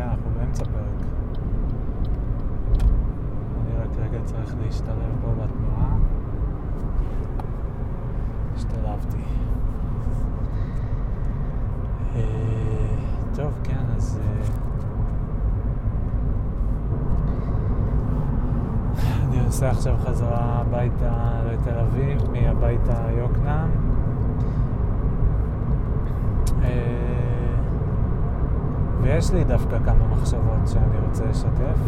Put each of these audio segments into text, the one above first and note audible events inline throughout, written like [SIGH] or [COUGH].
כן, אנחנו באמצע פרק. אני רק רגע צריך להשתלב פה בתנועה. השתלבתי. אה, טוב, כן, אז... אה, אני נוסע עכשיו חזרה הביתה לתל אביב, מהביתה יוקנעם. אה, ויש לי דווקא כמה מחשבות שאני רוצה לשתף.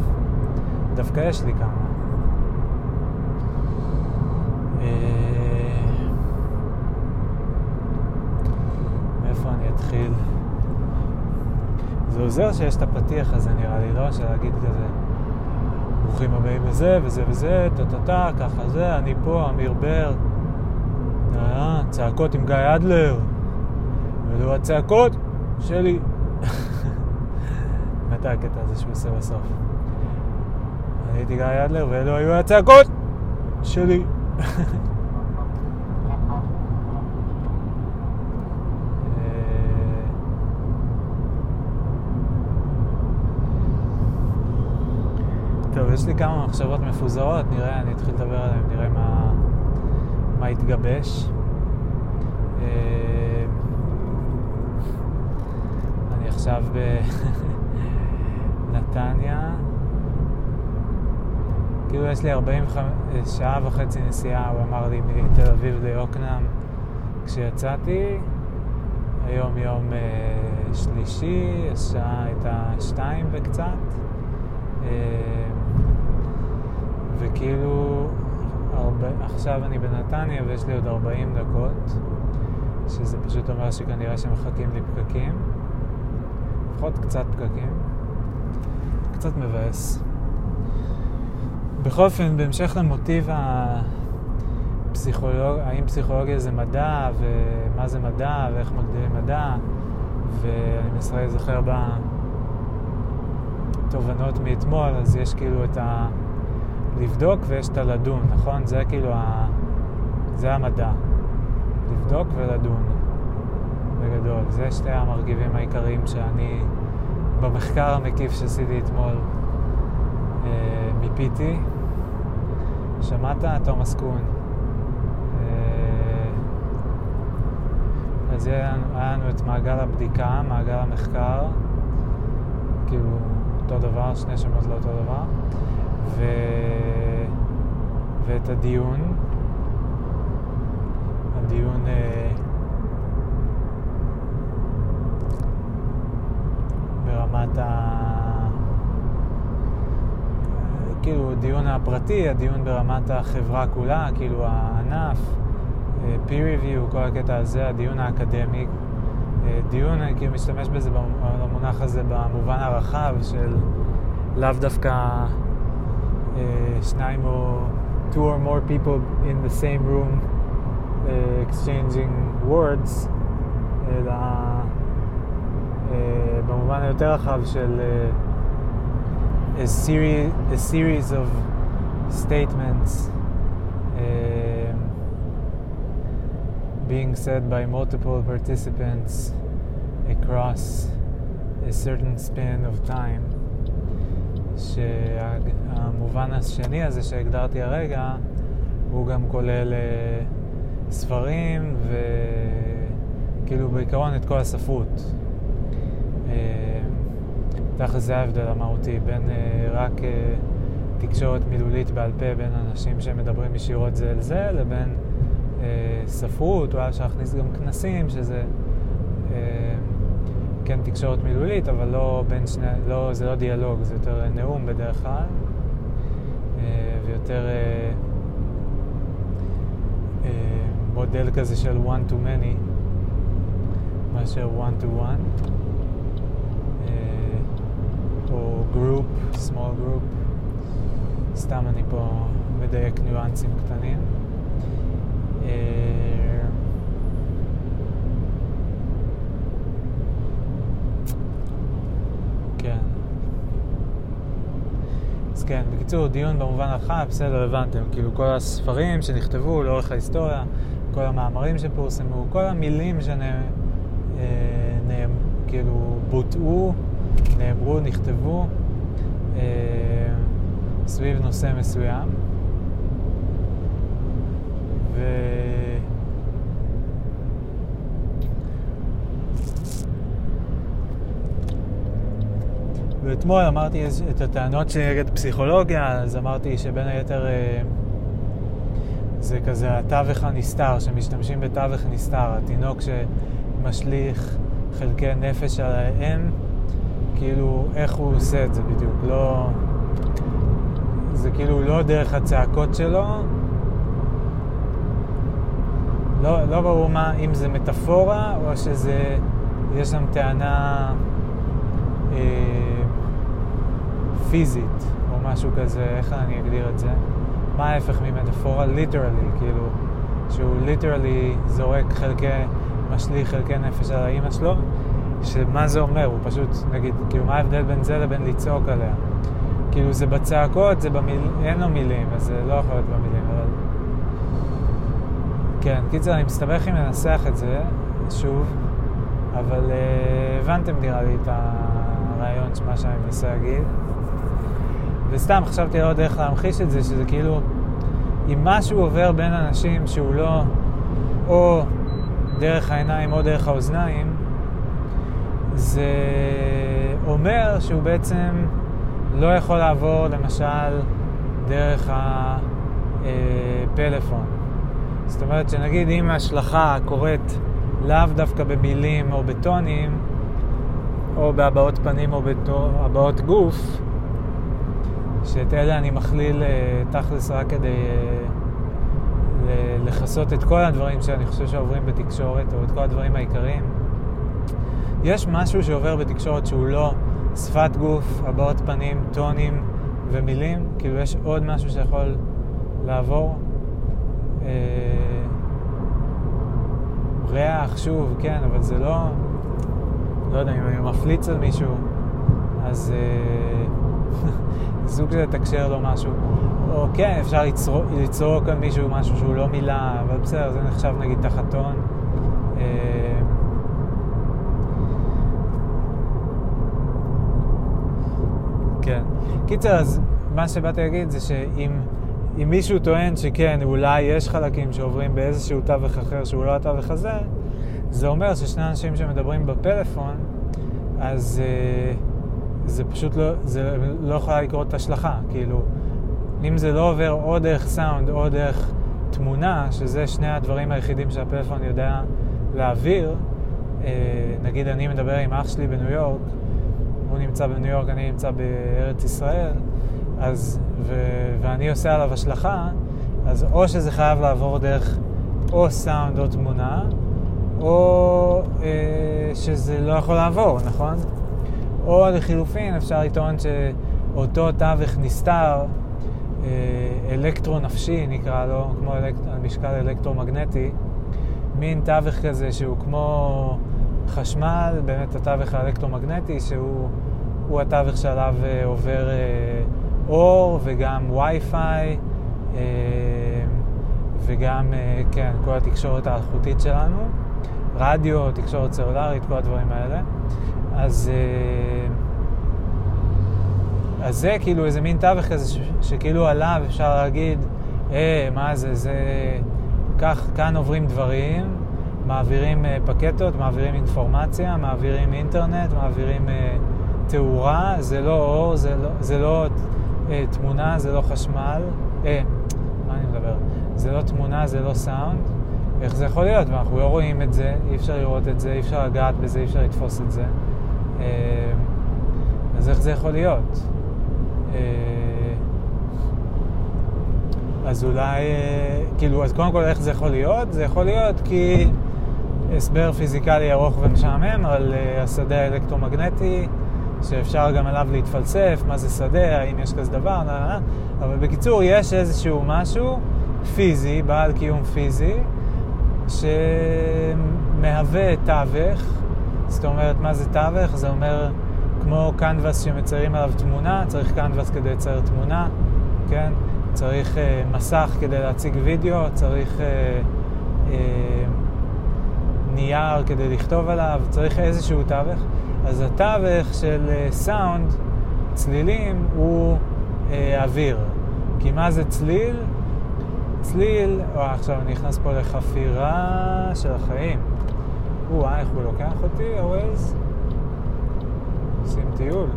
דווקא יש לי כמה. אה, מאיפה אני אתחיל? זה עוזר שיש את הפתיח הזה נראה לי, לא? של להגיד כזה, ברוכים הבאים לזה וזה וזה, טה-טה-טה, ככה זה, אני פה, אמיר בר. אה, צעקות עם גיא אדלר. ואלו הצעקות שלי. מתי הקטע הזה שהוא עושה בסוף? אני הייתי גיא אדלר ואלו היו הצעקות שלי. [LAUGHS] טוב, יש לי כמה מחשבות מפוזרות, נראה, אני אתחיל לדבר עליהן, נראה מה, מה יתגבש. אה, אני עכשיו [LAUGHS] בנתניה, כאילו יש לי 45, שעה וחצי נסיעה, הוא אמר לי, מתל אביב ליוקנעם כשיצאתי. היום יום אה, שלישי, השעה הייתה שתיים וקצת. אה, וכאילו, הרבה, עכשיו אני בנתניה ויש לי עוד 40 דקות, שזה פשוט אומר שכנראה שמחכים לי פקקים. לפחות קצת פקקים. קצת מבאס. בכל אופן, בהמשך למוטיב הפסיכולוג... האם פסיכולוגיה זה מדע, ומה זה מדע, ואיך מגדירים מדע, ואני מנסה להיזכר בתובנות מאתמול, אז יש כאילו את ה... לבדוק ויש את הלדון, נכון? זה כאילו ה... זה המדע. לבדוק ולדון, בגדול. זה שתי המרכיבים העיקריים שאני, במחקר המקיף שעשיתי אתמול, אה, מיפיתי. שמעת? תומאס קון. אה, אז היה לנו את מעגל הבדיקה, מעגל המחקר, כאילו אותו דבר, שני שמות לא אותו דבר. ו... ואת הדיון, הדיון אה, ברמת ה... כאילו, הדיון הפרטי, הדיון ברמת החברה כולה, כאילו הענף, אה, peer review, כל הקטע הזה, הדיון האקדמי. אה, דיון, אני כאילו משתמש בזה, במונח הזה, במובן הרחב של לאו דווקא שניים או two or more people in the same room exchanging words, אלא במובן היותר רחב של uh, a, series, a series of statements uh, being said by multiple participants across a certain span of time. שהמובן השני הזה שהגדרתי הרגע, הוא גם כולל אה, ספרים וכאילו בעיקרון את כל הספרות. אה, תכל'ס זה ההבדל המהותי בין אה, רק תקשורת מילולית בעל פה בין אנשים שמדברים ישירות זה אל זה, לבין ספרות, אולי אפשר להכניס גם כנסים, שזה כן תקשורת מילולית, אבל לא בין שני, לא, זה לא דיאלוג, זה יותר נאום בדרך כלל, אה, ויותר אה, אה, מודל כזה של one to many, מאשר one to one, או group, small group, סתם אני פה מדייק ניואנסים קטנים. אז כן, בקיצור, דיון במובן הרחב, בסדר, הבנתם. כאילו כל הספרים שנכתבו לאורך ההיסטוריה, כל המאמרים שפורסמו, כל המילים שנאמרו, כאילו בוטאו נאמרו, נכתבו אה, סביב נושא מסוים. ו... ואתמול אמרתי את הטענות שלי נגד פסיכולוגיה, אז אמרתי שבין היתר אה, זה כזה התווך הנסתר, שמשתמשים בתווך נסתר, התינוק שמשליך חלקי נפש על האם, כאילו איך הוא עושה את זה בדיוק, לא... זה כאילו לא דרך הצעקות שלו, לא, לא ברור מה, אם זה מטאפורה או שזה, יש שם טענה אה, פיזית או משהו כזה, איך אני אגדיר את זה? מה ההפך ממטאפורה? ליטרלי, כאילו, שהוא ליטרלי זורק חלקי, משליך חלקי נפש על האימא שלו, שמה זה אומר? הוא פשוט, נגיד, כאילו, מה ההבדל בין זה לבין לצעוק עליה? כאילו, זה בצעקות, זה במיל... אין לו מילים, אז זה לא יכול להיות במילים, אבל... כן, קיצר, אני מסתבך אם לנסח את זה, שוב, אבל uh, הבנתם נראה לי את הרעיון של מה שאני מנסה להגיד. וסתם חשבתי עוד איך להמחיש את זה, שזה כאילו, אם משהו עובר בין אנשים שהוא לא או דרך העיניים או דרך האוזניים, זה אומר שהוא בעצם לא יכול לעבור למשל דרך הפלאפון. זאת אומרת שנגיד אם ההשלכה קורית לאו דווקא במילים או בטונים, או בהבעות פנים או בהבעות גוף, שאת אלה אני מכליל אה, תכלס רק כדי אה, לכסות את כל הדברים שאני חושב שעוברים בתקשורת, או את כל הדברים העיקריים. יש משהו שעובר בתקשורת שהוא לא שפת גוף, הבעות פנים, טונים ומילים, כאילו יש עוד משהו שיכול לעבור. אה, ריח, שוב, כן, אבל זה לא... לא יודע, אם אני מפליץ על מישהו, אז... [LAUGHS] סוג של לתקשר לו משהו. או כן, אפשר לצרוק, לצרוק על מישהו משהו שהוא לא מילה, אבל בסדר, זה נחשב נגיד תחת טון. אה, כן. קיצר, אז מה שבאתי להגיד זה שאם אם מישהו טוען שכן, אולי יש חלקים שעוברים באיזשהו תווך אחר שהוא לא התווך הזה, זה אומר ששני אנשים שמדברים בפלאפון, אז... Uh, זה פשוט לא, זה לא יכולה לקרות השלכה, כאילו, אם זה לא עובר או דרך סאונד או דרך תמונה, שזה שני הדברים היחידים שהפלאפון יודע להעביר, אה, נגיד אני מדבר עם אח שלי בניו יורק, הוא נמצא בניו יורק, אני נמצא בארץ ישראל, אז, ו, ואני עושה עליו השלכה, אז או שזה חייב לעבור דרך או סאונד או תמונה, או אה, שזה לא יכול לעבור, נכון? או לחילופין, אפשר לטעון שאותו תווך נסתר, אה, אלקטרו-נפשי נקרא לו, כמו אלק... משקל אלקטרומגנטי, מין תווך כזה שהוא כמו חשמל, באמת התווך האלקטרומגנטי, שהוא התווך שעליו אה, עובר אה, אור וגם וי-פיי וגם, כן, כל התקשורת האלחוטית שלנו, רדיו, תקשורת סלולרית, כל הדברים האלה. אז, אה, אז זה כאילו איזה מין תווך כזה ש, שכאילו עליו אפשר להגיד, אה, מה זה, זה... כך, כאן עוברים דברים, מעבירים אה, פקטות, מעבירים אינפורמציה, מעבירים אינטרנט, מעבירים אה, תאורה, זה לא אור, זה לא, זה לא אה, תמונה, זה לא חשמל, אה, מה אני מדבר? זה לא תמונה, זה לא סאונד. איך זה יכול להיות? ואנחנו לא רואים את זה, אי אפשר לראות את זה, אי אפשר לגעת בזה, אי אפשר לתפוס את זה. אז איך זה יכול להיות? אז אולי, כאילו, אז קודם כל איך זה יכול להיות? זה יכול להיות כי הסבר פיזיקלי ארוך ומשעמם על השדה האלקטרומגנטי, שאפשר גם עליו להתפלסף, מה זה שדה, האם יש כזה דבר, נה, נה, אבל בקיצור, יש איזשהו משהו פיזי, בעל קיום פיזי, שמהווה תווך זאת אומרת, מה זה תווך? זה אומר כמו קנבס שמציירים עליו תמונה, צריך קנבס כדי לצייר תמונה, כן? צריך אה, מסך כדי להציג וידאו, צריך אה, אה, נייר כדי לכתוב עליו, צריך איזשהו תווך. אז התווך של סאונד, צלילים, הוא אה, אוויר. כי מה זה צליל? צליל, או עכשיו אני נכנס פה לחפירה של החיים. או, איך הוא לוקח אותי, הווייז? עושים טיול.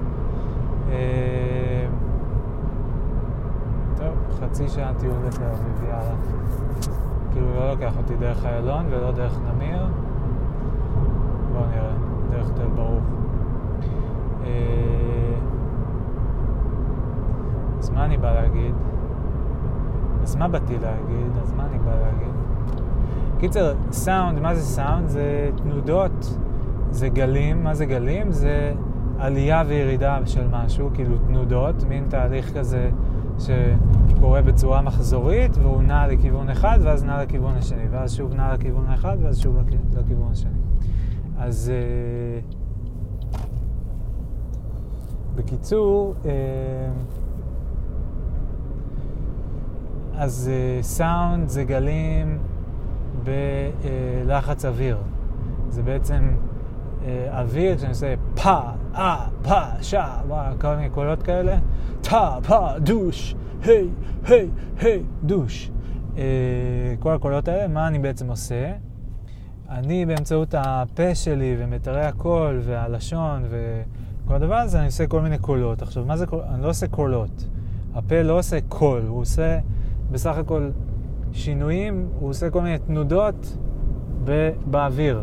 אה, טוב, חצי שעה טיול לתל אביב, יאללה. כאילו לא לוקח אותי דרך איילון ולא דרך נמיר. בואו נראה, דרך תל ברוך. אה, אז מה אני בא להגיד? אז מה באתי להגיד? אז מה אני בא להגיד? קיצר, סאונד, מה זה סאונד? זה תנודות, זה גלים. מה זה גלים? זה עלייה וירידה של משהו, כאילו תנודות, מין תהליך כזה שקורה בצורה מחזורית, והוא נע לכיוון אחד, ואז נע לכיוון השני, ואז שוב נע לכיוון האחד, ואז שוב לכיוון השני. אז uh, בקיצור, uh, אז uh, סאונד זה גלים בלחץ אוויר. זה בעצם אוויר, כשאני עושה פה, אה, פה, שע, כל מיני קולות כאלה, טה, פה, דוש, היי, היי, היי, דוש. כל הקולות האלה, מה אני בעצם עושה? אני באמצעות הפה שלי ומיתרי הקול והלשון וכל הדבר הזה, אני עושה כל מיני קולות. עכשיו, מה זה קולות? אני לא עושה קולות. הפה לא עושה קול, הוא עושה בסך הכל שינויים, הוא עושה כל מיני תנודות באוויר.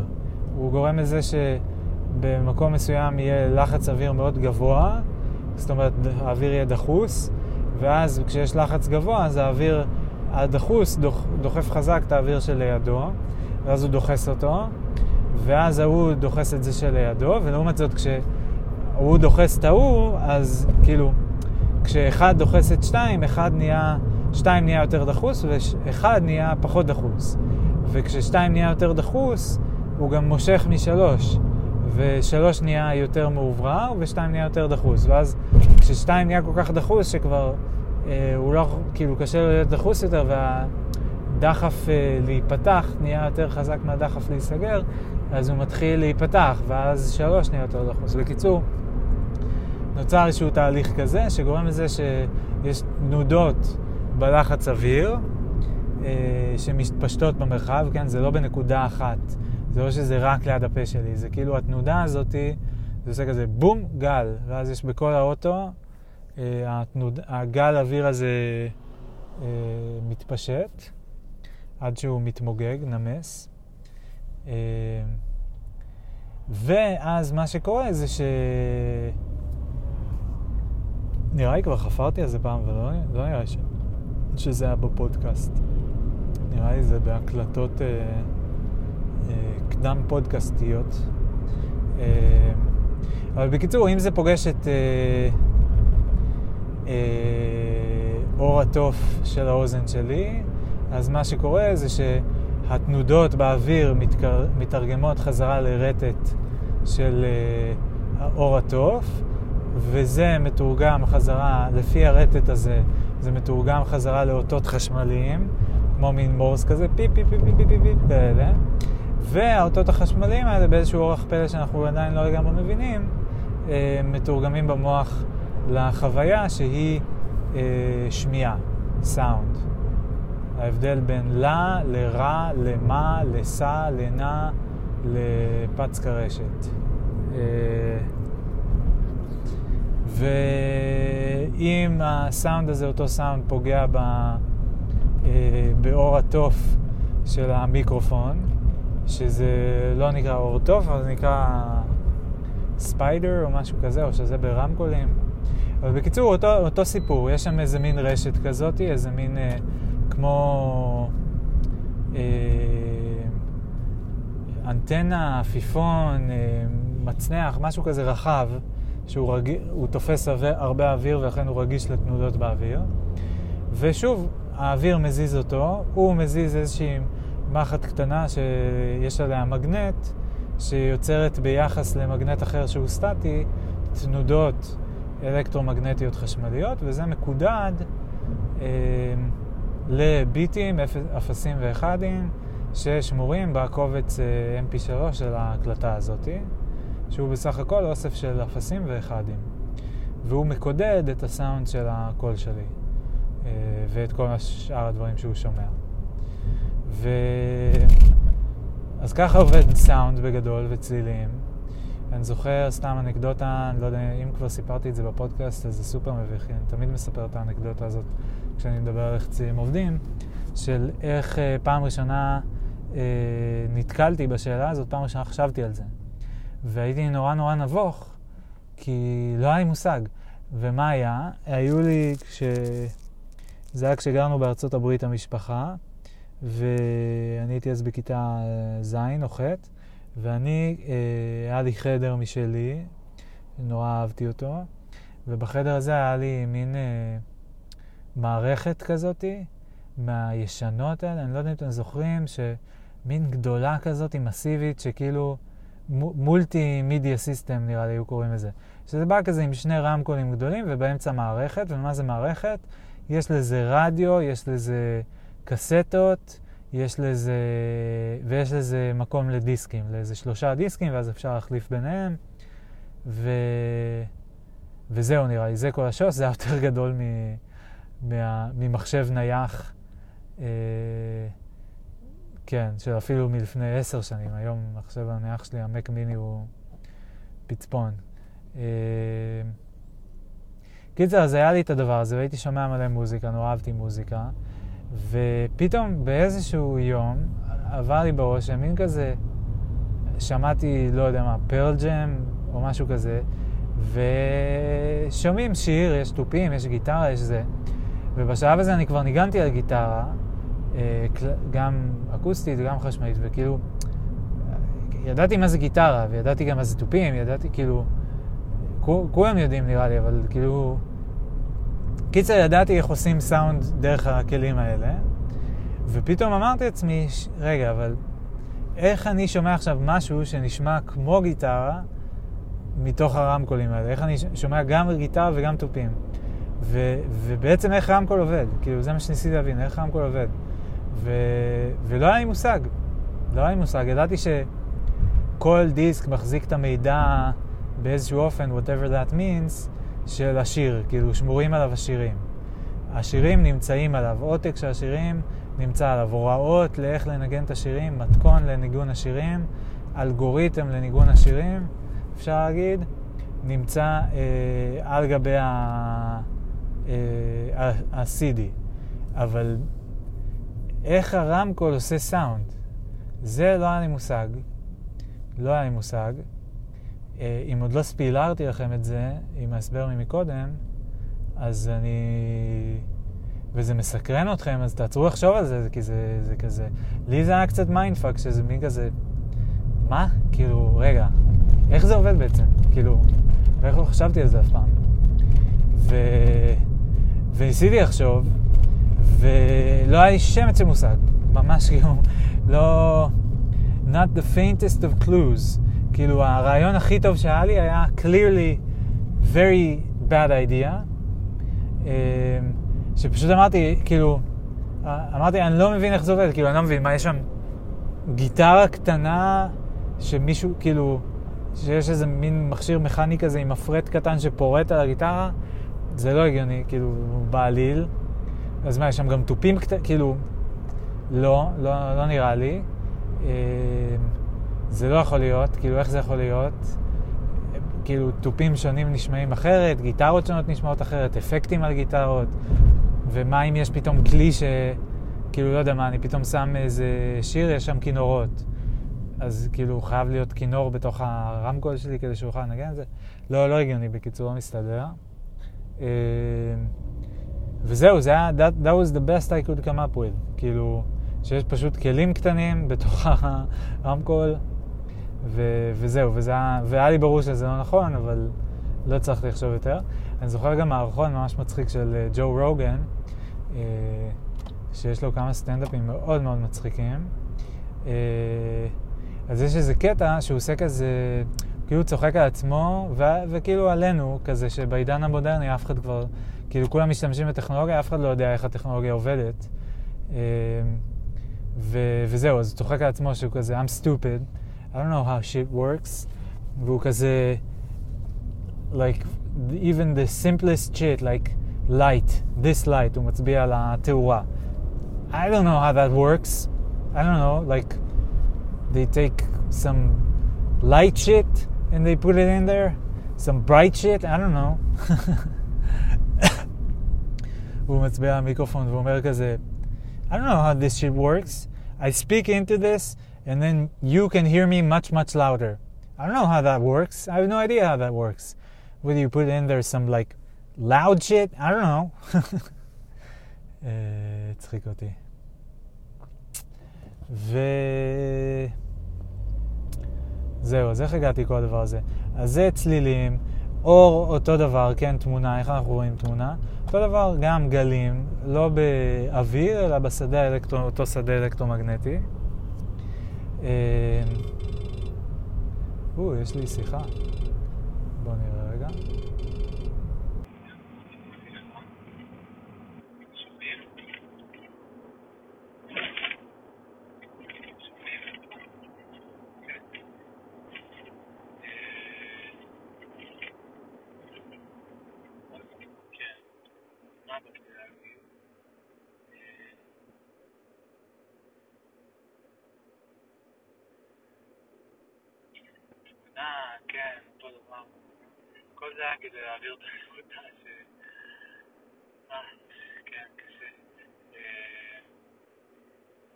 הוא גורם לזה שבמקום מסוים יהיה לחץ אוויר מאוד גבוה, זאת אומרת האוויר יהיה דחוס, ואז כשיש לחץ גבוה אז האוויר הדחוס דוח, דוחף חזק את האוויר שלידו, ואז הוא דוחס אותו, ואז ההוא דוחס את זה שלידו, ולעומת זאת כשהוא דוחס את ההוא, אז כאילו, כשאחד דוחס את שתיים, אחד נהיה, שתיים נהיה יותר דחוס, ואחד נהיה פחות דחוס. וכששתיים נהיה יותר דחוס, הוא גם מושך משלוש. ושלוש נהיה יותר מאוברר, ושתיים נהיה יותר דחוס. ואז כששתיים נהיה כל כך דחוס, שכבר אה, הוא לא, כאילו קשה לו להיות דחוס יותר, והדחף אה, להיפתח נהיה יותר חזק מהדחף להיסגר, אז הוא מתחיל להיפתח, ואז שלוש נהיה יותר דחוס. בקיצור, נוצר איזשהו תהליך כזה, שגורם לזה שיש תנודות בלחץ אוויר, אה, שמתפשטות במרחב, כן? זה לא בנקודה אחת. זה לא שזה רק ליד הפה שלי, זה כאילו התנודה הזאתי, זה עושה כזה בום, גל, ואז יש בכל האוטו, אה, התנוד, הגל אוויר הזה אה, מתפשט, עד שהוא מתמוגג, נמס. אה, ואז מה שקורה זה ש... נראה לי כבר חפרתי על זה פעם, ולא לא נראה ש... שזה היה בפודקאסט. נראה לי זה בהקלטות... אה, קדם פודקאסטיות. אה, אבל בקיצור, אם זה פוגש את אה, אה, אור התוף של האוזן שלי, אז מה שקורה זה שהתנודות באוויר מתקר... מתרגמות חזרה לרטט של עור התוף, וזה מתורגם חזרה, לפי הרטט הזה, זה מתורגם חזרה לאותות חשמליים, כמו מין מורס כזה, פיפ פיפ פיפ פיפ פיפ פיפ כאלה. והאותות החשמליים האלה באיזשהו אורח פלא שאנחנו עדיין לא לגמרי מבינים, אה, מתורגמים במוח לחוויה שהיא אה, שמיעה, סאונד. ההבדל בין לה, לרע, למה, לסע, לנע, לפץ קרשת. אה, ואם הסאונד הזה, אותו סאונד, פוגע ב, באור התוף של המיקרופון, שזה לא נקרא אור טוב, אבל זה נקרא ספיידר או משהו כזה, או שזה ברמקולים. אבל בקיצור, אותו, אותו סיפור, יש שם איזה מין רשת כזאת, איזה מין אה, כמו אה, אנטנה, עפיפון, אה, מצנח, משהו כזה רחב, שהוא רג... תופס הרבה אוויר ולכן הוא רגיש לתנודות באוויר. ושוב, האוויר מזיז אותו, הוא מזיז איזושהי... מחט קטנה שיש עליה מגנט, שיוצרת ביחס למגנט אחר שהוא סטטי, תנודות אלקטרומגנטיות חשמליות, וזה מקודד אה, לביטים, אפסים ואחדים, ששמורים בקובץ אה, mp3 של ההקלטה הזאת, שהוא בסך הכל אוסף של אפסים ואחדים. והוא מקודד את הסאונד של הקול שלי, אה, ואת כל שאר הדברים שהוא שומע. ו... אז ככה עובד סאונד בגדול וצלילים. אני זוכר סתם אנקדוטה, אני לא יודע אם כבר סיפרתי את זה בפודקאסט, אז זה סופר מביך, אני תמיד מספר את האנקדוטה הזאת כשאני מדבר על איך צלילים עובדים, של איך אה, פעם ראשונה אה, נתקלתי בשאלה הזאת, פעם ראשונה חשבתי על זה. והייתי נורא נורא נבוך, כי לא היה לי מושג. ומה היה? היו לי, כש... זה היה כשגרנו בארצות הברית המשפחה, ואני הייתי אז בכיתה אה, ז' או ח', ואני, אה, היה לי חדר משלי, נורא אהבתי אותו, ובחדר הזה היה לי מין אה, מערכת כזאתי, מהישנות האלה, אני לא יודע אם אתם זוכרים, שמין גדולה כזאת, מסיבית, שכאילו מולטי מידיה סיסטם נראה לי היו קוראים לזה. שזה בא כזה עם שני רמקולים גדולים ובאמצע מערכת, ומה זה מערכת? יש לזה רדיו, יש לזה קסטות, יש לזה, ויש לזה מקום לדיסקים, לאיזה שלושה דיסקים, ואז אפשר להחליף ביניהם, ו... וזהו נראה לי, זה כל השוס, זה היה יותר גדול מ... מה... ממחשב נייח, אה... כן, של אפילו מלפני עשר שנים, היום מחשב הנייח שלי, המק מיני הוא פצפון. אה... קיצר, אז היה לי את הדבר הזה, והייתי שומע מלא מוזיקה, נורא אהבתי מוזיקה. ופתאום באיזשהו יום עבר לי בראש מין כזה, שמעתי, לא יודע מה, פרל ג'ם או משהו כזה, ושומעים שיר, יש תופים, יש גיטרה, יש זה. ובשלב הזה אני כבר ניגנתי על גיטרה, אה, גם אקוסטית וגם חשמלית, וכאילו, ידעתי מה זה גיטרה, וידעתי גם מה זה תופים, ידעתי כאילו, כולם יודעים נראה לי, אבל כאילו, קיצר, ידעתי איך עושים סאונד דרך הכלים האלה, ופתאום אמרתי לעצמי, רגע, אבל איך אני שומע עכשיו משהו שנשמע כמו גיטרה מתוך הרמקולים האלה? איך אני שומע גם גיטרה וגם תופים? ו- ובעצם איך רמקול עובד? כאילו, זה מה שניסיתי להבין, איך רמקול עובד. ו- ולא היה לי מושג. לא היה לי מושג. ידעתי שכל דיסק מחזיק את המידע באיזשהו אופן, whatever that means, של השיר, כאילו שמורים עליו השירים. השירים נמצאים עליו, עותק של השירים נמצא עליו, הוראות לאיך לנגן את השירים, מתכון לניגון השירים, אלגוריתם לניגון השירים, אפשר להגיד, נמצא אה, על גבי ה-CD. אה, אבל איך הרמקול עושה סאונד? זה לא היה לי מושג. לא היה לי מושג. אה, אם עוד לא ספיילרתי לכם את זה עם ההסבר ממקודם, אז אני... וזה מסקרן אתכם, אז תעצרו לחשוב על זה, כי זה, זה כזה... לי זה היה קצת mindfuck, שזה מין כזה... מה? כאילו, רגע, איך זה עובד בעצם? כאילו, ואיך לא חשבתי על זה אף פעם? ו... וניסיתי לחשוב, ולא היה לי שמץ של מושג. ממש כאילו, לא... not the faintest of clues. כאילו, הרעיון הכי טוב שהיה לי היה clearly very bad idea, אמ, שפשוט אמרתי, כאילו, אמרתי, אני לא מבין איך זה עובד, כאילו, אני לא מבין, מה, יש שם גיטרה קטנה שמישהו, כאילו, שיש איזה מין מכשיר מכני כזה עם מפרט קטן שפורט על הגיטרה? זה לא הגיוני, כאילו, בעליל. אז מה, יש שם גם תופים קטנים, כאילו, לא, לא, לא נראה לי. אמ, זה לא יכול להיות, כאילו איך זה יכול להיות? כאילו תופים שונים נשמעים אחרת, גיטרות שונות נשמעות אחרת, אפקטים על גיטרות, ומה אם יש פתאום כלי ש... כאילו, לא יודע מה, אני פתאום שם איזה שיר, יש שם כינורות. אז כאילו, חייב להיות כינור בתוך הרמקול שלי כדי שהוא יוכל לנגן את זה. לא, לא הגיוני, בקיצור, לא מסתדר. אה, וזהו, זה היה, that, that was the best I could come up with. כאילו, שיש פשוט כלים קטנים בתוך [LAUGHS] הרמקול. ו- וזהו, וזה היה, והיה לי ברור שזה לא נכון, אבל לא הצלחתי לחשוב יותר. אני זוכר גם מערכון ממש מצחיק של uh, ג'ו רוגן, uh, שיש לו כמה סטנדאפים מאוד מאוד מצחיקים. Uh, אז יש איזה קטע שהוא עושה כזה, כאילו צוחק על עצמו, ו- וכאילו עלינו, כזה שבעידן המודרני אף אחד כבר, כאילו כולם משתמשים בטכנולוגיה, אף אחד לא יודע איך הטכנולוגיה עובדת. Uh, ו- וזהו, אז הוא צוחק על עצמו שהוא כזה, I'm stupid. I don't know how shit works, והוא כזה, like, even the simplest shit, like light, this light, הוא מצביע על התאורה. I don't know how that works. I don't know, like, they take some light shit and they put it in there, some bright shit, I don't know. והוא מצביע על המיקרופון ואומר כזה, I don't know how this shit works. I speak into this and then you can hear me much, much louder. I don't know how that works. I have no idea how that works. Whether you put in there some like loud shit, I don't know. הצחיק אותי. ו... זהו, אז איך הגעתי כל הדבר הזה? אז זה צלילים, אור אותו דבר, כן, תמונה, איך אנחנו רואים תמונה? אותו דבר, גם גלים, לא באוויר, אלא בשדה האלקטרו, אותו שדה אלקטרומגנטי. אה, או, יש לי שיחה. בואו נראה רגע. אה, כן, אותו דבר. כל זה היה כדי להעביר הנקודה ש... אה, כן, קשה.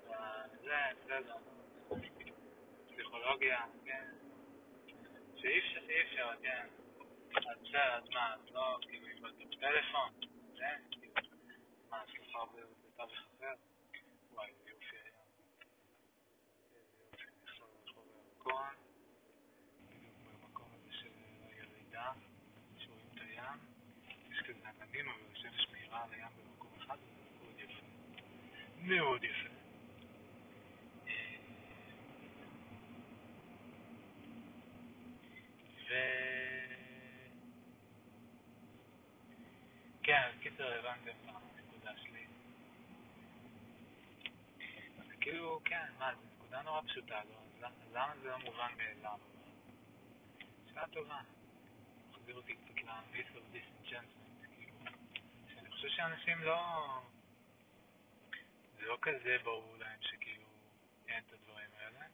אה, זה, בסדר. פסיכולוגיה, כן. שאי אפשר, כן. אז בסדר, אז מה, אז לא, כאילו, אתה בטלפון, זה, כאילו, מה, הצלחה בתווך אחר? וואי, איזה יופי היה. איזה יופי, עכשיו רחוב הירקון. במקום הזה של הירידה, שרואים את הים, יש כזה עננים, אבל השמש מאירה על הים במקום אחד, וזה מאוד יפה. מאוד יפה. ו... כן, קיצר הבנתם את הנקודה שלי. זה כאילו, כן, מה, זו נקודה נורא פשוטה, לא? אז למה זה לא מובן מאליו? שאלה טובה. מחזיר אותי קצת ל-myth of disenchantment, חושב שאנשים לא... זה לא כזה ברור להם שכאילו אין את הדברים האלה.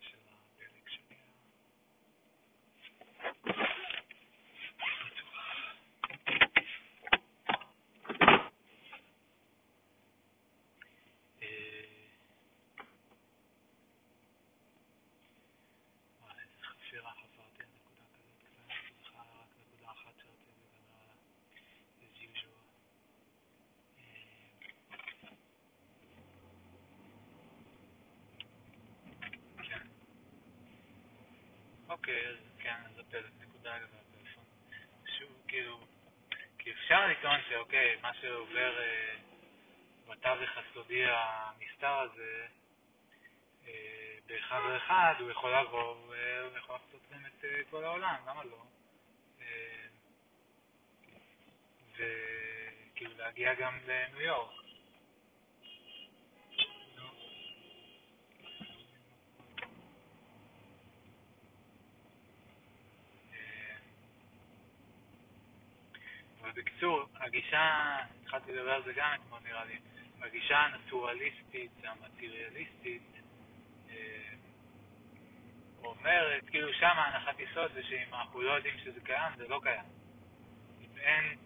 של הדלק שלי. אה, וואי, איזה חפירה חפרתי על נקודה כזאת קטנה, יש בכלל רק נקודה אחת שרציתי לדבר עליה, as usual. אה, כן. אוקיי, אז כן, אז נקודה לגבי הפלאפון. שוב, כאילו, כי אפשר לטעון שאוקיי, מה שעובר אה, בתווך הסודי הנסתר הזה, אה, באחד אחד, הוא יכול לעבור והוא יכול לחצות גם את אה, כל העולם, למה לא? אה, וכאילו להגיע גם לניו יורק. בקיצור, הגישה, התחלתי לדבר על זה גם אתמול נראה לי, הגישה הנטורליסטית, המטריאליסטית, אה, אומרת, כאילו שם ההנחת יסוד זה שאם אנחנו לא יודעים שזה קיים, זה לא קיים. אם אין,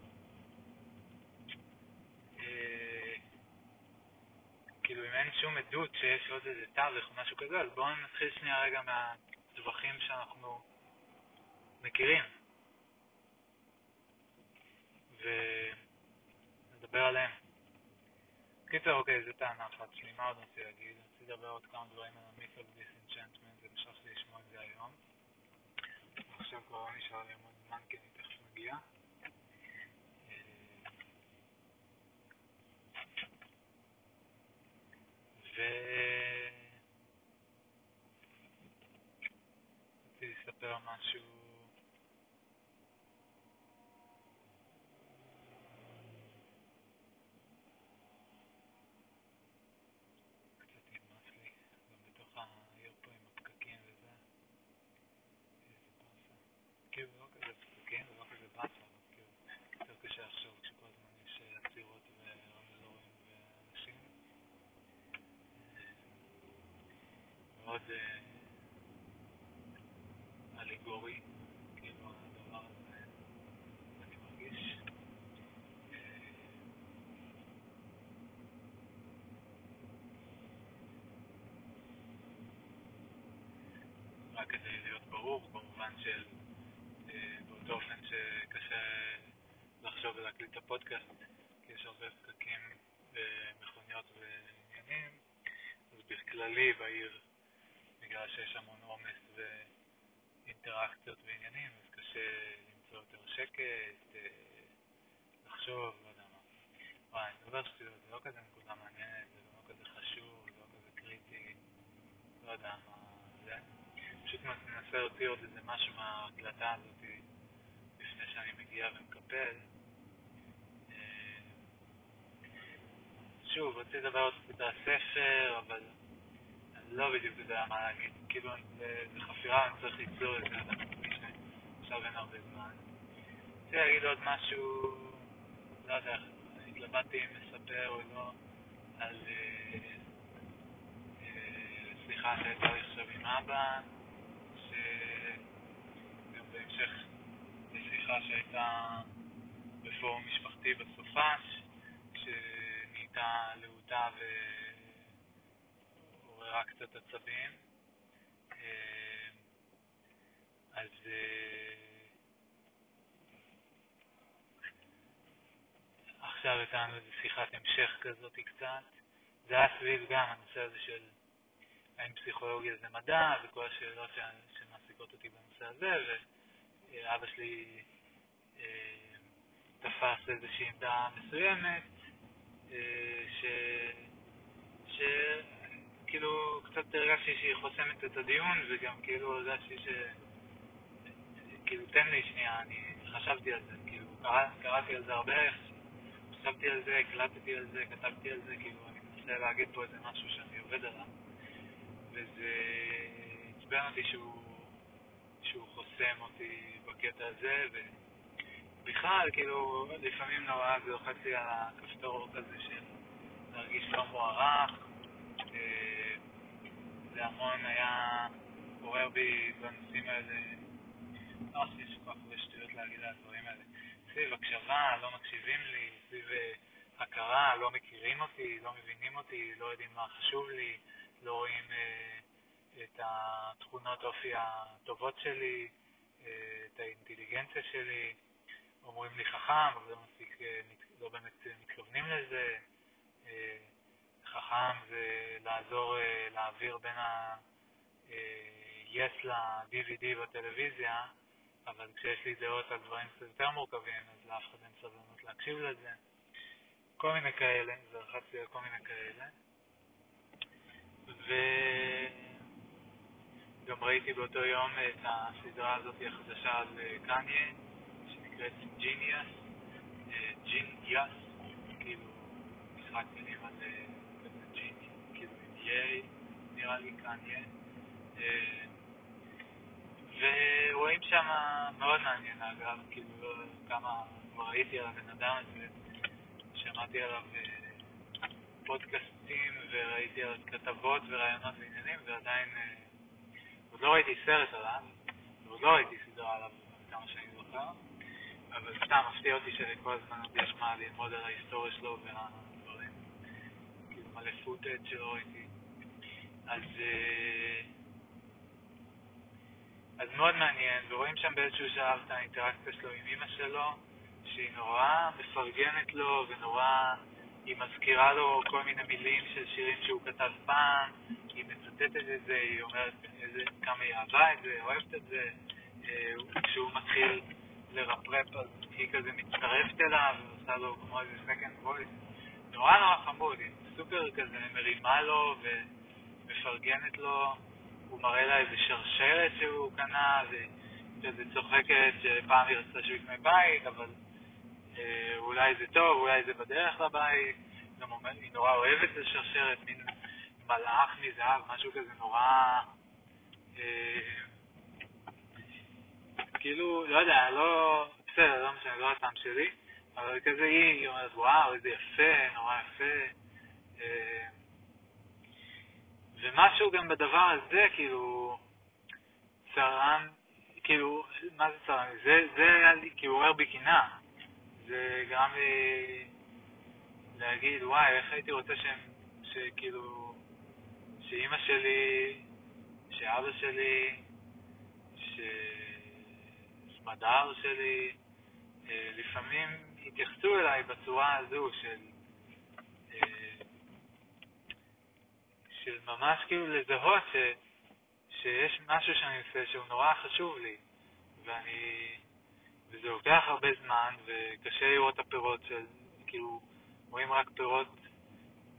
אה, כאילו אם אין שום עדות שיש עוד איזה תווך או משהו כזה, אז בואו נתחיל שנייה רגע מהטווחים שאנחנו מכירים. ונדבר עליהם. קיצר, אוקיי, זו טענה אחת שלי, מה עוד רוצה להגיד? רציתי לדבר עוד כמה דברים על המיס דיסנצ'נטמנט, זה נשאר המשכתי לשמוע את זה היום. עכשיו כבר לא נשאר לי המון זמן כי אני תכף מגיע. ו... רציתי לספר משהו מאוד אה, אלגורי, כאילו הדבר הזה, אני מרגיש. אה, רק כדי להיות ברור, במובן של אה, באותו אופן שקשה לחשוב ולהקליט את הפודקאסט, כי יש הרבה פקקים ומכוניות ועניינים, אז בכללי בעיר, בגלל שיש המון עומס ואינטראקציות ועניינים, אז קשה למצוא יותר שקט, אה, לחשוב, לא יודע מה. וואי, אני מדבר שטויות, זה לא כזה נקודה מעניינת, זה לא כזה חשוב, זה לא כזה קריטי, לא יודע מה זה. פשוט מנסה להוציא עוד איזה משהו מההקלטה הזאת לפני שאני מגיע ומקפל. אה, שוב, רציתי לדבר עוד קצת על הספר, אבל לא בדיוק יודע מה להגיד. כאילו, זה, זה חפירה, אני צריך ליצור את זה, אבל מרגיש שעכשיו אין הרבה זמן. רציתי להגיד עוד משהו, לא יודע, התלבטתי אם לספר או לא, על אה, אה, שיחה שהייתה לי עכשיו עם אבא, שגם בהמשך לשיחה שהייתה בפורום משפחתי בסופש, שנהייתה להוטה ועוררה קצת עצבים. אה, אז אה, עכשיו הייתה לנו איזו שיחת המשך כזאת קצת. זה היה סביב גם הנושא הזה של האם פסיכולוגיה זה מדע, וכל השאלות שמעסיקות אותי בנושא הזה, ואבא שלי אה, תפס איזושהי עמדה מסוימת, אה, ש... ש... כאילו קצת הרגשתי שהיא חוסמת את הדיון, וגם כאילו הרגשתי ש... כאילו, תן לי שנייה, אני חשבתי על זה, כאילו, קרא, קראתי על זה הרבה, חשבתי על זה, הקלטתי על זה, כתבתי על זה, כאילו, אני מנסה להגיד פה איזה משהו שאני עובד עליו. וזה עצבן אותי שהוא, שהוא חוסם אותי בקטע הזה, ובכלל, כאילו, לפעמים נורא זה לוחץ לי על הכפתור כזה של להרגיש לא מוערך. אה, זה המון היה עורר בי בנושאים האלה, לא חושב שיש כל כך הרבה שטויות להגיד על הדברים האלה. סביב הקשבה, לא מקשיבים לי, סביב אה, הכרה, לא מכירים אותי, לא מבינים אותי, לא יודעים מה חשוב לי. לא רואים אה, את התכונות אופי הטובות שלי, אה, את האינטליגנציה שלי, אומרים לי חכם, אבל לא, מספיק, אה, לא באמת מתכוונים לזה. אה, חכם זה לעזור אה, להעביר בין ה-yes ל-DVD בטלוויזיה, אבל כשיש לי דעות על דברים קצת יותר מורכבים, אז לאף אחד אין סבלנות להקשיב לזה. כל מיני כאלה, זרחצתי על כל מיני כאלה. וגם ראיתי באותו יום את הסדרה הזאת החדשה על קניה, שנקראת ג'יניאס, ג'יניאס, כאילו משחק מילים על ייי, נראה לי קניה. ורואים שם, מאוד מעניין אגב, כאילו כמה כבר ראיתי על הבן אדם הזה, שמעתי עליו פודקאסטים וראיתי עליו כתבות ורעיונות ועניינים ועדיין אה, עוד לא ראיתי סרט עליו ועוד לא ראיתי סדרה עליו כמה שאני זוכר אבל סתם מפתיע אותי שכל הזמן עוד יש מה ללמוד על ההיסטוריה שלו והדברים כאילו מלא פוטאג' שלא ראיתי אז אה, אז מאוד מעניין ורואים שם באיזשהו שלב את האינטראקציה שלו עם אמא שלו שהיא נורא מפרגנת לו ונורא היא מזכירה לו כל מיני מילים של שירים שהוא כתב פעם, היא מצטטת את זה, היא אומרת איזה, כמה היא אהבה את זה, אוהבת את זה. אה, כשהוא מתחיל לרפרפ, אז היא כזה מצטרפת אליו ועושה לו כמו איזה second voice. נורא נורא חמוד, היא סופר כזה מרימה לו ומפרגנת לו, הוא מראה לה איזה שרשרת שהוא קנה, וכזה צוחקת שפעם היא רצתה שהוא יקנה בית, אבל אה, אולי זה טוב, אולי זה בדרך לבית. גם אומר, היא נורא אוהבת את השרשרת, מין מלאך מזהב, משהו כזה נורא... אה, כאילו, לא יודע, לא... בסדר, לא משנה, לא הטעם שלי, אבל כזה היא, היא אומרת, וואו, איזה יפה, נורא יפה. אה, ומשהו גם בדבר הזה, כאילו, צרם, כאילו, מה זה צרם? זה, זה היה לי, כאילו, עורר בי קנאה. זה גרם לי להגיד, וואי, איך הייתי רוצה שהם, שכאילו, שאימא שלי, שאבא שלי, שסמדר שלי, אה, לפעמים התייחסו אליי בצורה הזו של של ממש כאילו לזהות ש, שיש משהו שאני עושה שהוא נורא חשוב לי, ואני, וזה לוקח הרבה זמן, וקשה לראות את הפירות של, כאילו, רואים רק פירות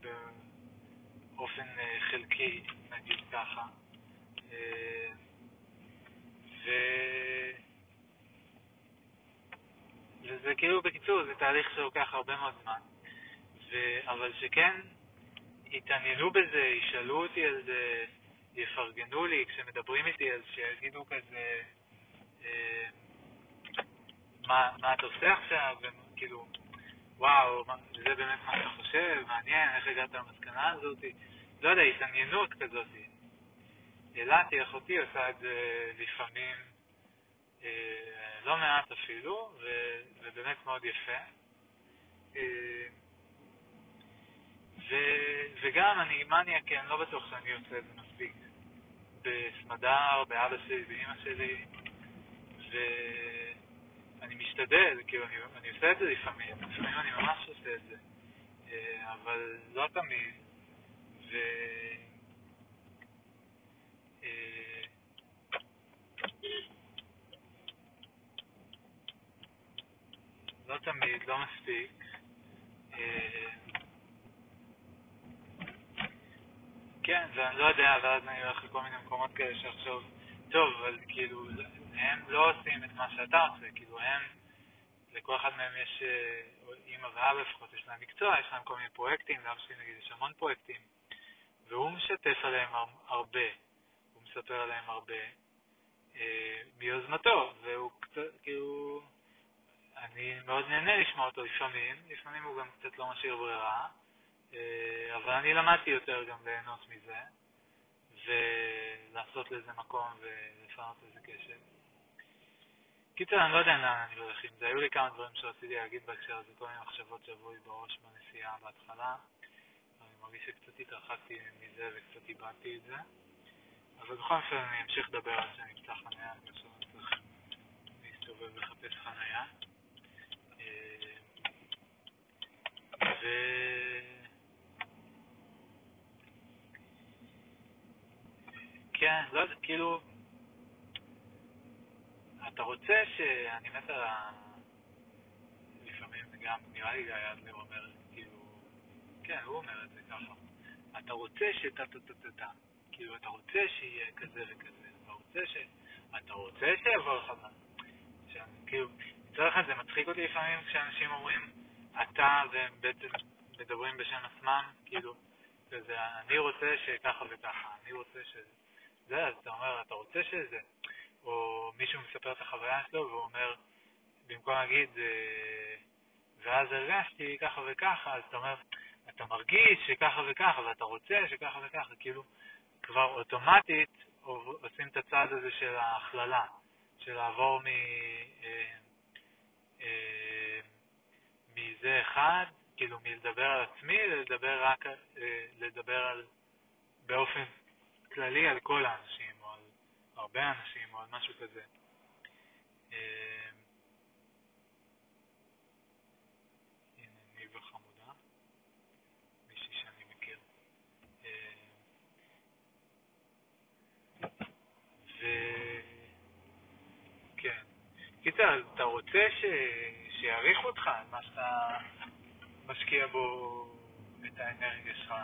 באופן אה, חלקי, נגיד ככה. אה, ו... וזה כאילו, בקיצור, זה תהליך שלוקח הרבה מאוד זמן. ו... אבל שכן יתעניינו בזה, ישאלו אותי על זה, יפרגנו לי, כשמדברים איתי אז שיגידו כזה, אה, מה, מה אתה עושה עכשיו, וכאילו, וואו, זה באמת מה אתה חושב, מעניין, איך הגעת למסקנה הזאת, לא יודע, התעניינות כזאת. אלעתי, אחותי, עושה את זה לפעמים, אה, לא מעט אפילו, ובאמת מאוד יפה. אה, ו, וגם אני מניה, כי אני לא בטוח שאני עושה את זה מספיק. בסמדר, באבא שלי, באמא שלי, ואני משתדל, כאילו, אני, אני עושה את זה לפעמים, לפעמים אני ממש עושה את זה, אה, אבל לא תמיד, ו... אה, לא תמיד, לא מספיק. אה, כן, ואני לא יודע, ואז אני הולך לכל מיני מקומות כאלה שעכשיו, טוב, אבל כאילו, הם לא עושים את מה שאתה עושה, כאילו הם, לכל אחד מהם יש, אימא ואבא לפחות, יש להם מקצוע, יש להם כל מיני פרויקטים, לאבא שלי נגיד יש המון פרויקטים, והוא משתף עליהם הרבה, הוא מספר עליהם הרבה, אה, מיוזמתו, והוא קצת, כאילו, אני מאוד נהנה לשמוע אותו לפעמים, לפעמים הוא גם קצת לא משאיר ברירה, אה, אבל אני למדתי יותר גם ליהנות מזה, ולעשות לזה מקום ולפנות לזה קשב. קיצר, אני לא יודע לאן אני הולך עם זה. היו לי כמה דברים שרציתי להגיד בהקשר הזה, כל מיני מחשבות שעברו לי בראש בנסיעה בהתחלה. אני מרגיש שקצת התרחקתי מזה וקצת איבדתי את זה. אבל בכל אופן אני אמשיך לדבר על זה, אני אמצא חניה, אני עכשיו צריך להסתובב ולחפש חניה. אה, ו... כן, לא יודע, כאילו, אתה רוצה ש... אני מת על ה... לפעמים גם, נראה לי גיא אדלר אומר, כאילו, כן, הוא אומר את זה ככה. אתה רוצה שטה טה טה טה טה, כאילו, אתה רוצה שיהיה כזה וכזה, אתה רוצה ש... אתה רוצה שיבוא לך כאילו, מצד אחד זה מצחיק אותי לפעמים כשאנשים אומרים אתה והם בעצם מדברים בשם עצמם, כאילו, כזה, אני רוצה שככה וככה, אני רוצה ש... זה, אז אתה אומר, אתה רוצה שזה, או מישהו מספר את החוויה שלו והוא אומר, במקום להגיד, אה, ואז הרגשתי ככה וככה, אז אתה אומר, אתה מרגיש שככה וככה, ואתה רוצה שככה וככה, כאילו, כבר אוטומטית עושים את הצעד הזה של ההכללה, של לעבור מ... אה, אה, מזה אחד, כאילו מלדבר על עצמי, לדבר רק, לדבר על, באופן כללי על כל האנשים, או על הרבה אנשים, או על משהו כזה. אמ, הנה, ניבה חמודה, מישהי שאני מכיר. אמ, ו... כן. קיצר, אתה רוצה ש... אותך על מה שאתה משקיע בו את האנרגיה שלך,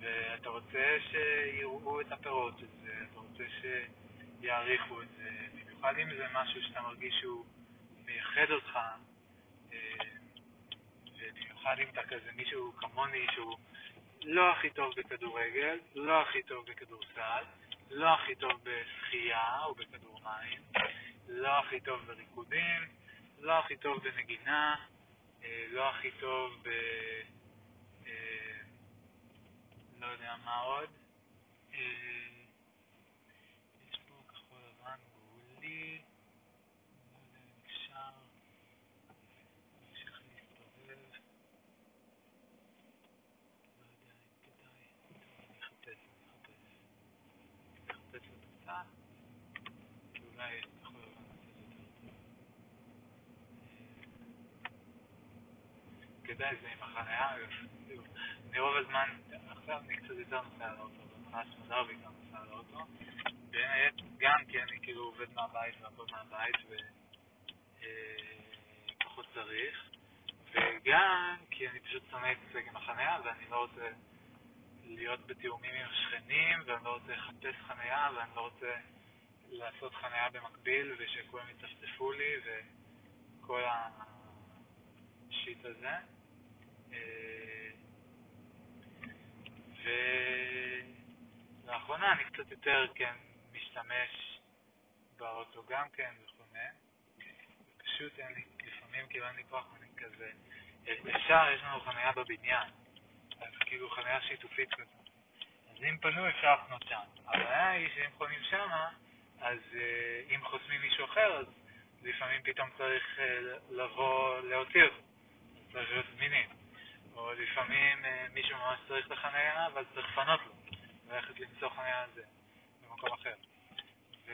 ואתה רוצה שיראו את הפירות של זה, אתה רוצה שיעריכו את זה, במיוחד אם זה משהו שאתה מרגיש שהוא מייחד אותך, אה, ובמיוחד אם אתה כזה מישהו כמוני שהוא לא הכי טוב בכדורגל, לא הכי טוב בכדורסל, לא הכי טוב בשחייה או בכדור מים, לא הכי טוב בריקודים, לא הכי טוב בנגינה, אה, לא הכי טוב ב... אה, לא יודע מה עוד. אה, יש פה כחול לבן גבולי, לא יודע אם אפשר, נמשיך להסתובב, לא יודע אם כדאי, טוב, אני אחפש, אני אחפש. אחפש לתוצאה, כי אולי כחול לבן זה יותר טוב. כדאי זה עם החניה, אני רוב הזמן, עכשיו אני קצת יותר נוסע על האוטו, בהתחלה שמדר בעיקר נוסע על האוטו, בין היתר גם כי אני כאילו עובד מהבית והכל מהבית ופחות צריך, וגם כי אני פשוט שונא להתעסק עם החניה ואני לא רוצה להיות בתיאומים עם השכנים ואני לא רוצה לחפש חניה ואני לא רוצה לעשות חניה במקביל ושכולם יצפצפו לי וכל השיט הזה. ולאחרונה אני קצת יותר, כן, משתמש באוטו גם כן וכו'. פשוט אין לי, לפעמים כאילו אין לי כוח ואני כזה, אפשר, יש לנו חניה בבניין, אז כאילו חניה שיתופית כזאת. אז אם פנו אפשר לחנות שם. הבעיה היא שאם חונים שמה, אז אה, אם חוסמים מישהו אחר, אז לפעמים פתאום צריך אה, לבוא להוציא אותו. צריך להיות זמינים. או לפעמים אה, מישהו ממש צריך את החניה, אבל צריך לפנות לו, ללכת למצוא חניה על זה, במקום אחר. ו...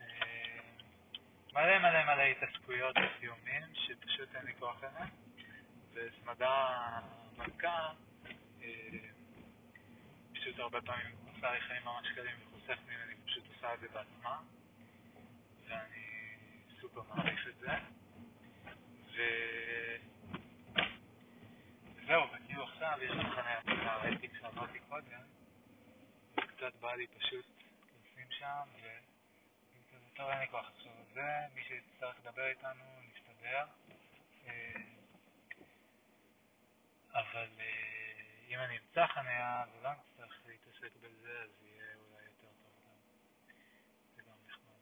אה, מלא מלא מלא התעסקויות וסיומים שפשוט אין לי כוח אליהם, וסמדה המלכה אה, פשוט הרבה פעמים עושה לי חיים ממש קלים וחוסך ממני, פשוט עושה את זה בעצמה, ואני סופר מעריך את זה. ו... זהו, וכאילו עכשיו יש לי חניה טובה, ראיתי כשעברתי קודם, וקצת בא לי פשוט לשים שם, וכזה, טוב, אין לי כוח עכשיו על זה, מי שיצטרך לדבר איתנו, נסתדר. אה, אבל אה, אם אני אמצא חניה ולא נצטרך להתעסק בזה, אז יהיה אולי יותר טוב גם. זה גם נחמד.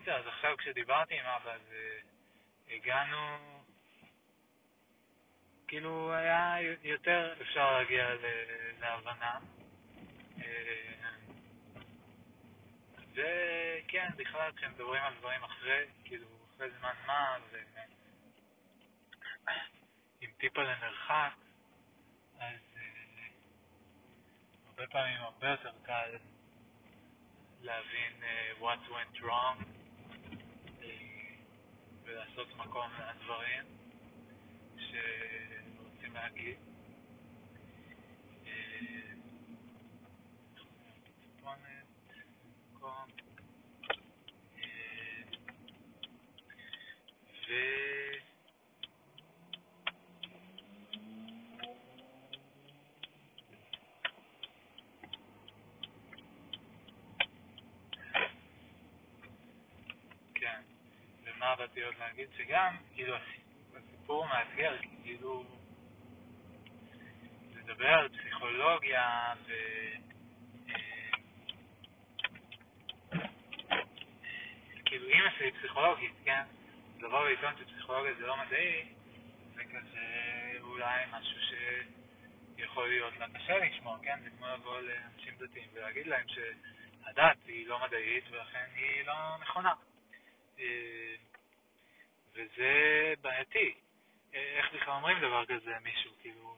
קיצר, אז עכשיו כשדיברתי עם אבא, אז אה, הגענו, כאילו היה יותר אפשר להגיע להבנה. אה, וכן, בכלל כשמדברים על דברים אחרי, כאילו אחרי זמן מה, ועם טיפה למרחק, אז אה, הרבה פעמים הרבה יותר קל להבין what went wrong ולעשות מקום לדברים שרוצים להגיד. אה, אה, ו... כן, באתי עוד להגיד? שגם, כאילו, הסיפור מאתגר, כאילו, לדבר על פסיכולוגיה ו... אה, כאילו, אימא שלי פסיכולוגית, כן? לבוא ולטעון שפסיכולוגיה זה לא מדעי, זה כזה אולי משהו שיכול להיות לה קשה לשמוע, כן? זה כמו לבוא לאנשים דתיים ולהגיד להם שהדת היא לא מדעית ולכן היא לא נכונה. וזה בעייתי. אה, איך בכלל אומרים דבר כזה למישהו? כאילו,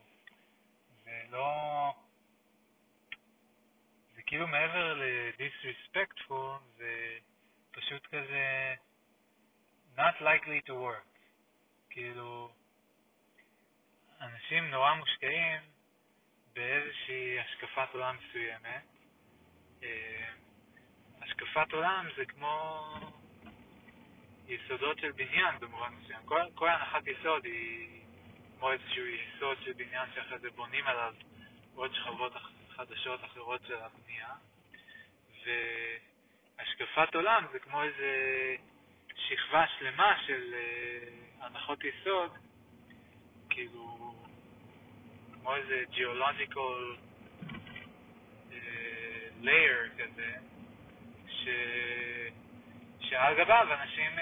זה לא... זה כאילו מעבר ל-disrespectful, זה פשוט כזה not likely to work. כאילו, אנשים נורא מושקעים באיזושהי השקפת עולם מסוימת. אה, השקפת עולם זה כמו יסודות של בניין במובן מסוים. כל, כל הנחת יסוד היא כמו איזשהו יסוד של בניין שאחרי זה בונים עליו עוד שכבות חדשות אחרות של הבנייה. והשקפת עולם זה כמו איזה שכבה שלמה של uh, הנחות יסוד, כאילו כמו איזה geological uh, layer כזה, ש... שעל גביו אנשים uh,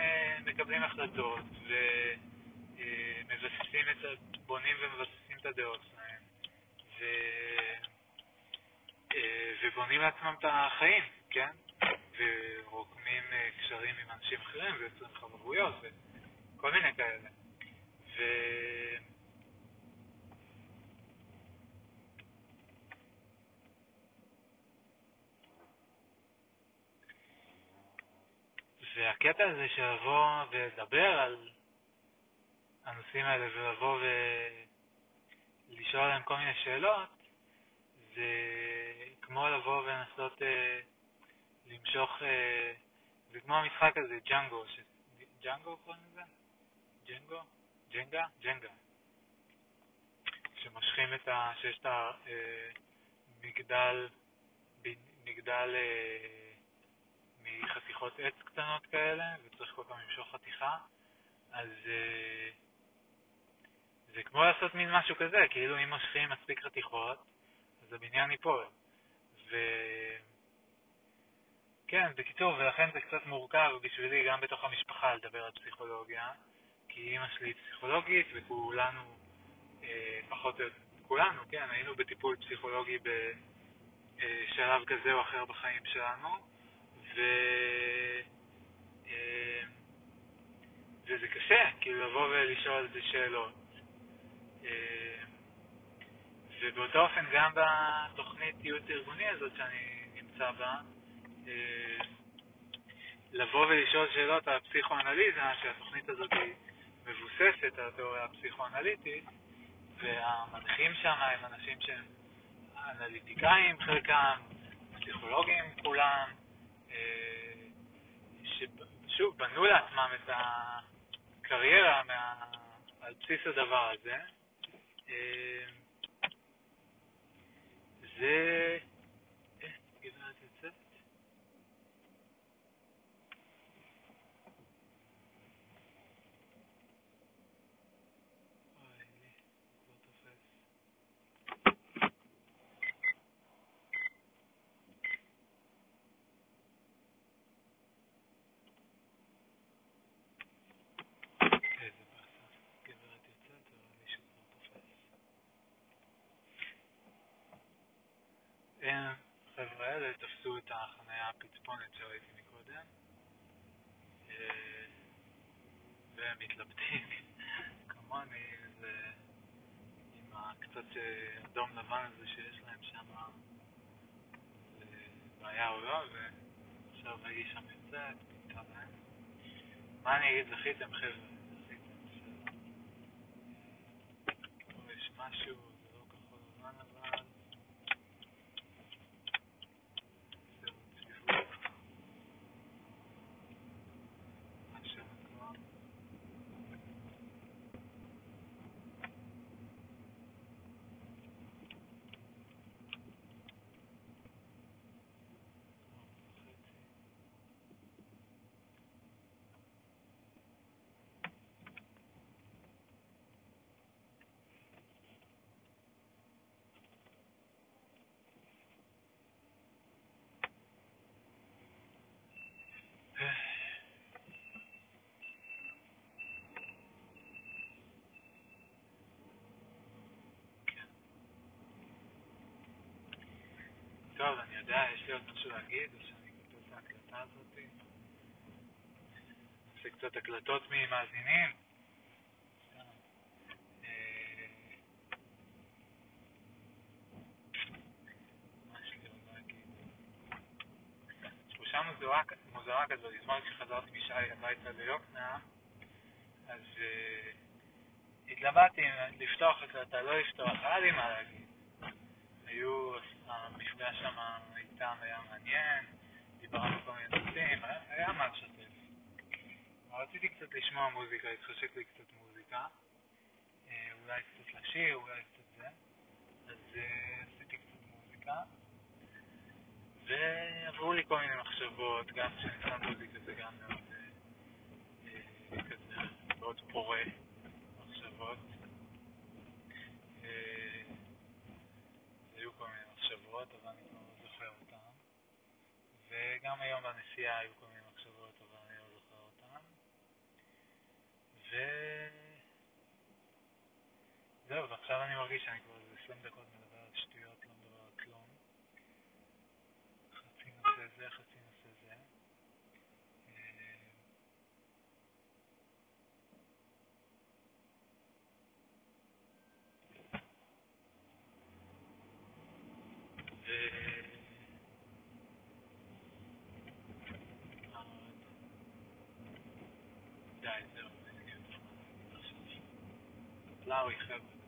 מקבלים החלטות ומבססים uh, את, בונים ומבססים את הדעות שלהם, ו... uh, ובונים לעצמם את החיים, כן? ורוקמים קשרים עם אנשים אחרים ויוצרים חברויות וכל מיני כאלה. ו... והקטע הזה של לבוא ולדבר על הנושאים האלה ולבוא ולשאול עליהם כל מיני שאלות, זה כמו לבוא ולנסות אה, למשוך, אה, זה כמו המשחק הזה, ג'אנגו, ש... ג'אנגו קוראים לזה? ג'נגו? ג'נגה? ג'נגה. שמושכים את ה... שיש את המגדל, אה, מגדל אה, מחתיכות עץ קטנות כאלה, וצריך כל פעם למשוך חתיכה, אז אה, זה כמו לעשות מין משהו כזה, כאילו אם מושכים מספיק חתיכות, אז הבניין ייפול. ו... כן, בקיצור, ולכן זה קצת מורכב בשבילי גם בתוך המשפחה לדבר על פסיכולוגיה, כי אימא שלי פסיכולוגית וכולנו, אה, פחות או יותר, כולנו, כן, היינו בטיפול פסיכולוגי בשלב כזה או אחר בחיים שלנו, ו... אה, וזה קשה, כאילו לבוא ולשאול על זה שאלות. אה, ובאותו אופן גם בתוכנית ייעוץ ארגוני הזאת שאני נמצא בה, אה, לבוא ולשאול שאלות על הפסיכואנליזה, שהתוכנית הזאת היא מבוססת על התיאוריה הפסיכואנליטית, והמנחים שם הם אנשים שהם אנליטיקאים חלקם, פסיכולוגים כולם, ששוב, בנו לעצמם את הקריירה מה... על בסיס הדבר הזה. אה, זה... אה, גברת יוצאת? החבר'ה האלה תפסו את החניה הפצפונת שראיתי מקודם, אה, והם מתלבטים [LAUGHS] כמוני, עם הקצת אה, אדום לבן הזה שיש להם שם, זה בעיה או לא, ועכשיו היא שם יוצאת, פתאום. מה אני אגיד, זכיתם חבר'ה, זכיתם, יש משהו טוב, אני יודע, יש לי עוד משהו להגיד, או שאני כותב את ההקלטה הזאת? עושה קצת הקלטות ממאזינים. תחושה מוזרה כזאת, אתמול כשחזרתי משי הביתה ליוקנעם, אז uh, התלבטתי אם לפתוח הקלטה, לא לפתוח, היה לי מה להגיד. היו, המפגש שם איתם היה מעניין, דיברנו כל מיני נושאים, היה- היה מה לשתף. רציתי קצת לשמוע מוזיקה, התחשק לי קצת מוזיקה. אה, אולי קצת לשיר, אולי קצת זה. אז אה, עשיתי קצת מוזיקה. ועברו לי כל מיני מחשבות, גם כשאני שם מוזיקה זה גם מאוד אה, כזה מאוד פורה מחשבות. אה, היו כל מיני מחשבות, אבל אני לא זוכר אותן. וגם היום בנסיעה היו כל מיני מחשבות, אבל אני לא זוכר אותן. ו... זהו, ועכשיו אני מרגיש שאני כבר איזה 20 דקות מדבר על שטויות, לא מדבר על כלום. חצי נושא זה, חצי נושא זה. אה, ו... מה עוד? די, זהו, אין לי יותר